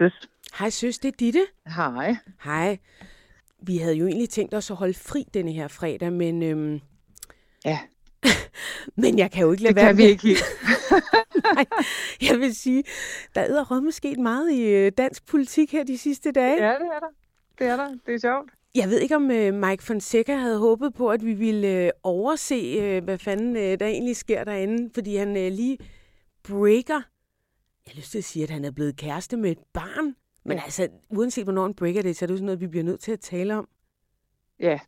søs. Hej søs, det er Ditte. Hej. Hej. Vi havde jo egentlig tænkt os at holde fri denne her fredag, men... Øhm, Ja, men jeg kan jo ikke lade det være kan vi med- ikke helt. Nej, jeg vil sige, der er rømme sket meget i øh, dansk politik her de sidste dage. Ja, det er der. Det er der. Det er sjovt. Jeg ved ikke, om øh, Mike Fonseca havde håbet på, at vi ville øh, overse, øh, hvad fanden øh, der egentlig sker derinde, fordi han øh, lige breaker. Jeg har lyst til at sige, at han er blevet kæreste med et barn. Men Ja. altså, uanset hvornår han breaker det, så er det jo sådan noget, vi bliver nødt til at tale om. Ja.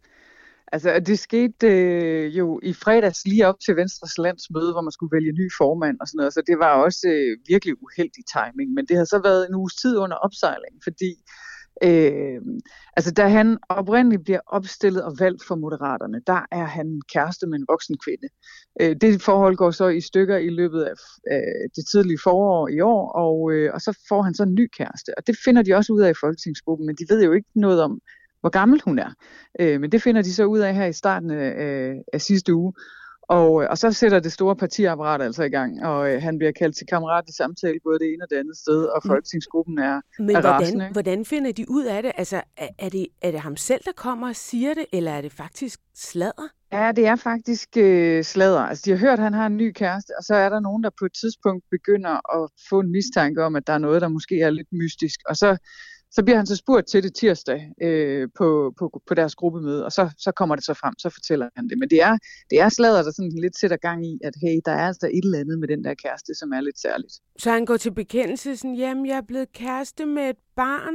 Altså, det skete øh, jo i fredags lige op til Venstres landsmøde, hvor man skulle vælge ny formand og sådan noget, så det var også øh, virkelig uheldig timing. Men det har så været en uges tid under opsejling, fordi øh, altså, da han oprindeligt bliver opstillet og valgt for Moderaterne, der er han kæreste med en voksen kvinde. Øh, det forhold går så i stykker i løbet af øh, det tidlige forår i år, og, øh, og så får han så en ny kæreste. Og det finder de også ud af i folketingsgruppen, men de ved jo ikke noget om, hvor gammel hun er. Øh, men det finder de så ud af her i starten af, af sidste uge. Og, øh, og så sætter det store partiapparat altså i gang, og øh, han bliver kaldt til kammeratlig samtale både det ene og det andet sted, og Mm. folketingsgruppen er, Men er hvordan, rasende. hvordan finder de ud af det? Altså, er, er det? er det ham selv, der kommer og siger det, eller er det faktisk sladder? Ja, det er faktisk øh, sladder. Altså, de har hørt, at han har en ny kæreste, og så er der nogen, der på et tidspunkt begynder at få en mistanke om, at der er noget, der måske er lidt mystisk. Og så, så bliver han så spurgt til det tirsdag øh, på, på, på deres gruppemøde, og så, så kommer det så frem, så fortæller han det. Men det er, det er sladder, der sådan lidt sætter gang i, at hey, der er altså et eller andet med den der kæreste, som er lidt særligt. Så han går til bekendelse sådan, jamen, jeg er blevet kæreste med et barn.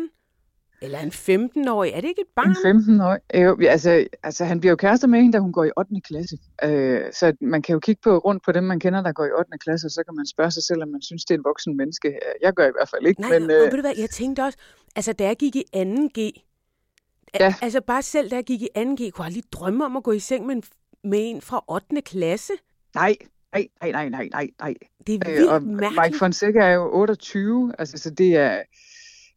Eller en 15-årig. Er det ikke et barn? En 15-årig. Jo, altså, altså, han bliver jo kærester med hende, da hun går i 8. klasse. Øh, så man kan jo kigge på rundt på dem, man kender, der går i 8. klasse, og så kan man spørge sig selv, om man synes, det er en voksen menneske. Øh, Jeg gør i hvert fald ikke, Nej, men og øh, ved du hvad, jeg tænkte også, altså da jeg gik i 2G, Ja. altså bare selv da jeg gik i 2G, kunne jeg aldrig drømme om at gå i seng med en, med en fra 8. klasse. nej, nej, nej, nej, nej, nej. Det er Øh, vildt og mærkeligt. Mike Fonseca er jo 28, altså så det er,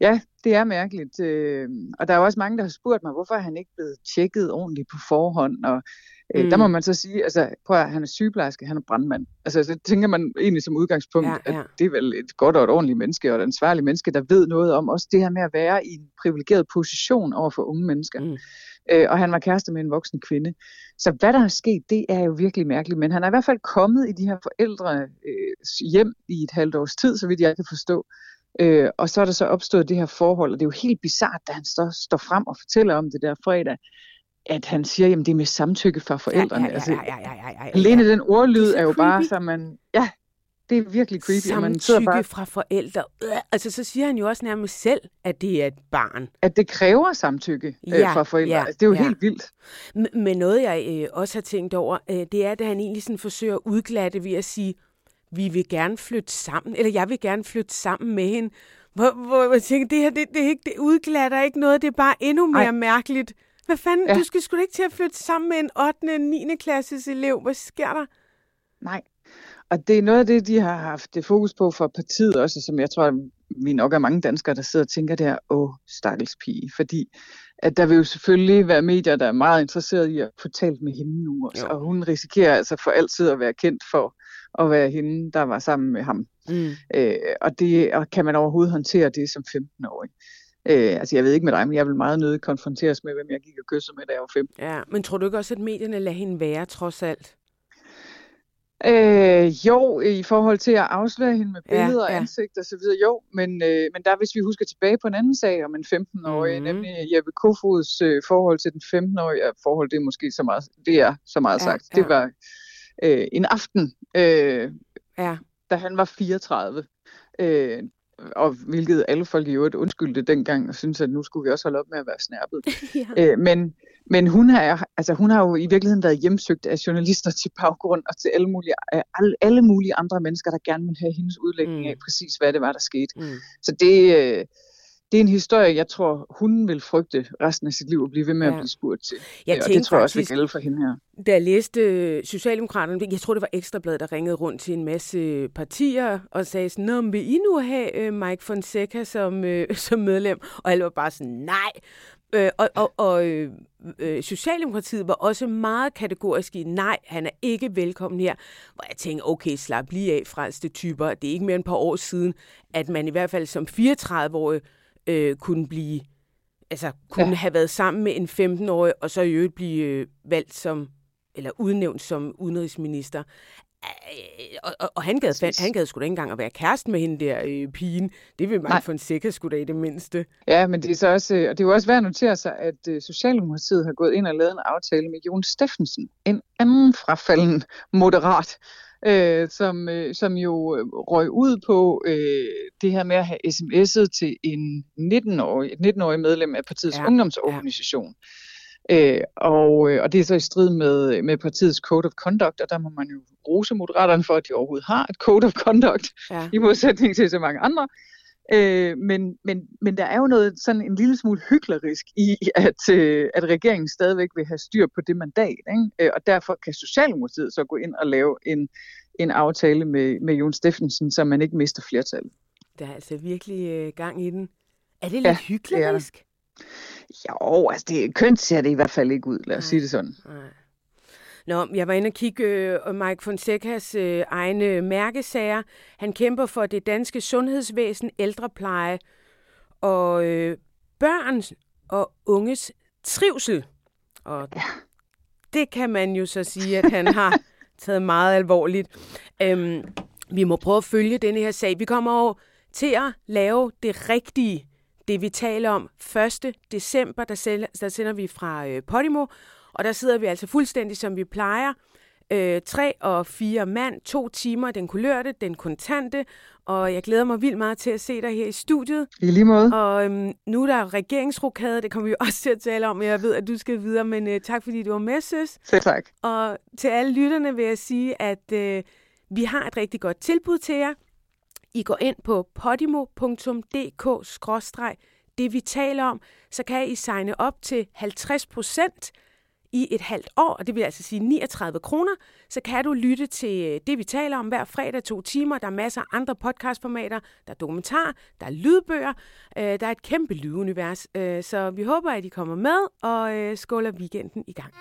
ja, det er mærkeligt. Øh, og der er jo også mange, der har spurgt mig, hvorfor er han ikke blevet tjekket ordentligt på forhånd, og øh, Mm. der må man så sige, altså prøv at, han er sygeplejerske, han er brandmand. Altså så tænker man egentlig som udgangspunkt, Ja, at ja. det er vel et godt og et ordentligt menneske, og et ansvarligt menneske, der ved noget om også det her med at være i en privilegeret position over for unge mennesker. Mm. Øh, og han var kæreste med en voksen kvinde. Så hvad der er sket, det er jo virkelig mærkeligt. Men han er i hvert fald kommet i de her forældre øh, hjem i et halvt års tid, så vidt jeg kan forstå. Øh, og så er der så opstået det her forhold, og det er jo helt bizart, da han så står frem og fortæller om det der fredag, at han siger, jamen det er med samtykke fra forældrene. Ja, ja, Altså, ja, ja, ja, ja, ja, ja. alene den ordlyd er er jo bare, så man, ja, det er virkelig creepy. og man sidder Samtykke bare, fra forældre. Øh, Altså, så siger han jo også nærmest selv, at det er et barn. at det kræver samtykke øh, Ja, fra forældre. ja, altså, det er jo ja. helt vildt. Men noget, jeg øh, også har tænkt over, øh, det er, at han egentlig sådan forsøger at udglatte ved at sige, vi vil gerne flytte sammen, eller jeg vil gerne flytte sammen med hende. Hvor, hvor jeg tænker, det her, det, det, ikke, det udglatter ikke noget, det er bare endnu mere Ej. mærkeligt. Hvad fanden, Ja. du skal sgu ikke til at flytte sammen med en 8. og 9. klasses elev. Hvad sker der? Nej. Og det er noget af det, de har haft det fokus på for partiet også, som jeg tror, vi nok er mange danskere, der sidder og tænker der, åh, stakkels pige. Fordi at der vil jo selvfølgelig være medier, der er meget interesserede i at få talt med hende nu også. Jo. Og hun risikerer altså for altid at være kendt for at være hende, der var sammen med ham. Mm. Øh, og, det, og kan man overhovedet håndtere det som 15-årig? Øh, altså jeg ved ikke med dig, men jeg vil meget nødig konfronteres med, hvem jeg gik og kyssede med, da jeg var 15. Ja, men tror du ikke også, at medierne lader hende være, trods alt? Øh, jo, i forhold til at afsløre hende med Ja, billeder og ja. ansigt og så videre, jo. Men, øh, men der, hvis vi husker tilbage på en anden sag om en 15-årig, Mhm. mm-hmm. nemlig Jeppe Kofods øh, forhold til den 15-årige, ja, forhold det er måske så meget, det er så meget Ja, sagt. ja. Det var øh, en aften, øh, Ja. da han var 34. Øh, og hvilket alle folk i øvrigt undskyldte dengang, og syntes, at nu skulle vi også holde op med at være snærpet. ja. Øh, men men hun, har, altså, hun har jo i virkeligheden været hjemsøgt af journalister til baggrund og til alle mulige, af alle, alle mulige andre mennesker, der gerne vil have hendes udlægning Mm. af præcis, hvad det var, der skete. Mm. Så det, øh, det er en historie, jeg tror, hun vil frygte resten af sit liv at blive ved med Ja. at blive spurgt til. Jeg Øh, og det tror jeg også vil gælde for hende her. Da jeg læste øh, Socialdemokraterne, jeg tror det var Ekstrabladet, der ringede rundt til en masse partier og sagde sådan, Nå, vil I nu have øh, Mike Fonseca som, øh, som medlem? Og alle var bare sådan, nej. Øh, og og, og øh, øh, Socialdemokratiet var også meget kategorisk i, nej, han er ikke velkommen her. Hvor jeg tænkte, okay, slap lige af, franske typer. Det er ikke mere end et par år siden, at man i hvert fald som 34-årig øh, kunne blive altså kunne ja. have været sammen med en 15-årig, og så i øvrigt blive øh, valgt som, eller udnævnt som udenrigsminister. Øh, og, og, og han gad, fandt, han gad sgu da ikke engang at være kæreste med hende der øh, pigen. Det vil man få en sikker sgu da i det mindste. Ja, men det er så også, øh, og det er jo også værd at notere sig, at øh, Socialdemokratiet har gået ind og lavet en aftale med Jon Steffensen, en anden frafalden moderat, øh, som, øh, som jo øh, røg ud på øh, det her med at have sms'et til en 19-årig, et 19-årig medlem af partiets ja. ungdomsorganisation. Ja. Øh, og, øh, og det er så i strid med, med partiets Code of Conduct, og der må man jo rose moderaterne for, at de overhovedet har et Code of Conduct, ja. i modsætning til så mange andre. Øh, men, men, men der er jo noget sådan en lille smule hyklerisk i, at, øh, at regeringen stadigvæk vil have styr på det mandat, ikke? Øh, og derfor kan Socialdemokratiet så gå ind og lave en, en aftale med, med Jon Steffensen, så man ikke mister flertal. Der er altså virkelig øh, gang i den. Er det lidt ja, hyklerisk? Det jo, altså det, kønt ser det i hvert fald ikke ud, lad os sige det sådan. Nej. Nå, jeg var inde og kigge øh, Mike Fonsecas øh, egne mærkesager. Han kæmper for det danske sundhedsvæsen, ældrepleje og øh, børn og unges trivsel. Og ja. det kan man jo så sige, at han har taget meget alvorligt. Øhm, vi må prøve at følge denne her sag. Vi kommer over til at lave det rigtige det, vi taler om 1. december, der sender, der sender vi fra øh, Podimo, og der sidder vi altså fuldstændig, som vi plejer. Øh, tre og fire mand, to timer, den kulørte, den kontante, og jeg glæder mig vildt meget til at se dig her i studiet. I lige måde. Og øhm, nu er der regeringsrokade, det kommer vi også til at tale om, jeg ved, at du skal videre, men øh, tak fordi du var med, søs. Selv tak. Og til alle lytterne vil jeg sige, at øh, vi har et rigtig godt tilbud til jer. I går ind på podimo.dk det vi taler om, så kan I signe op til 50 procent i et halvt år, og det vil altså sige 39 kroner, så kan du lytte til øh, det, vi taler om hver fredag to timer. Der er masser af andre podcastformater, der er dokumentar, der er lydbøger, øh, der er et kæmpe lydunivers. Øh, så vi håber, at I kommer med, og øh, skåler weekenden i gang.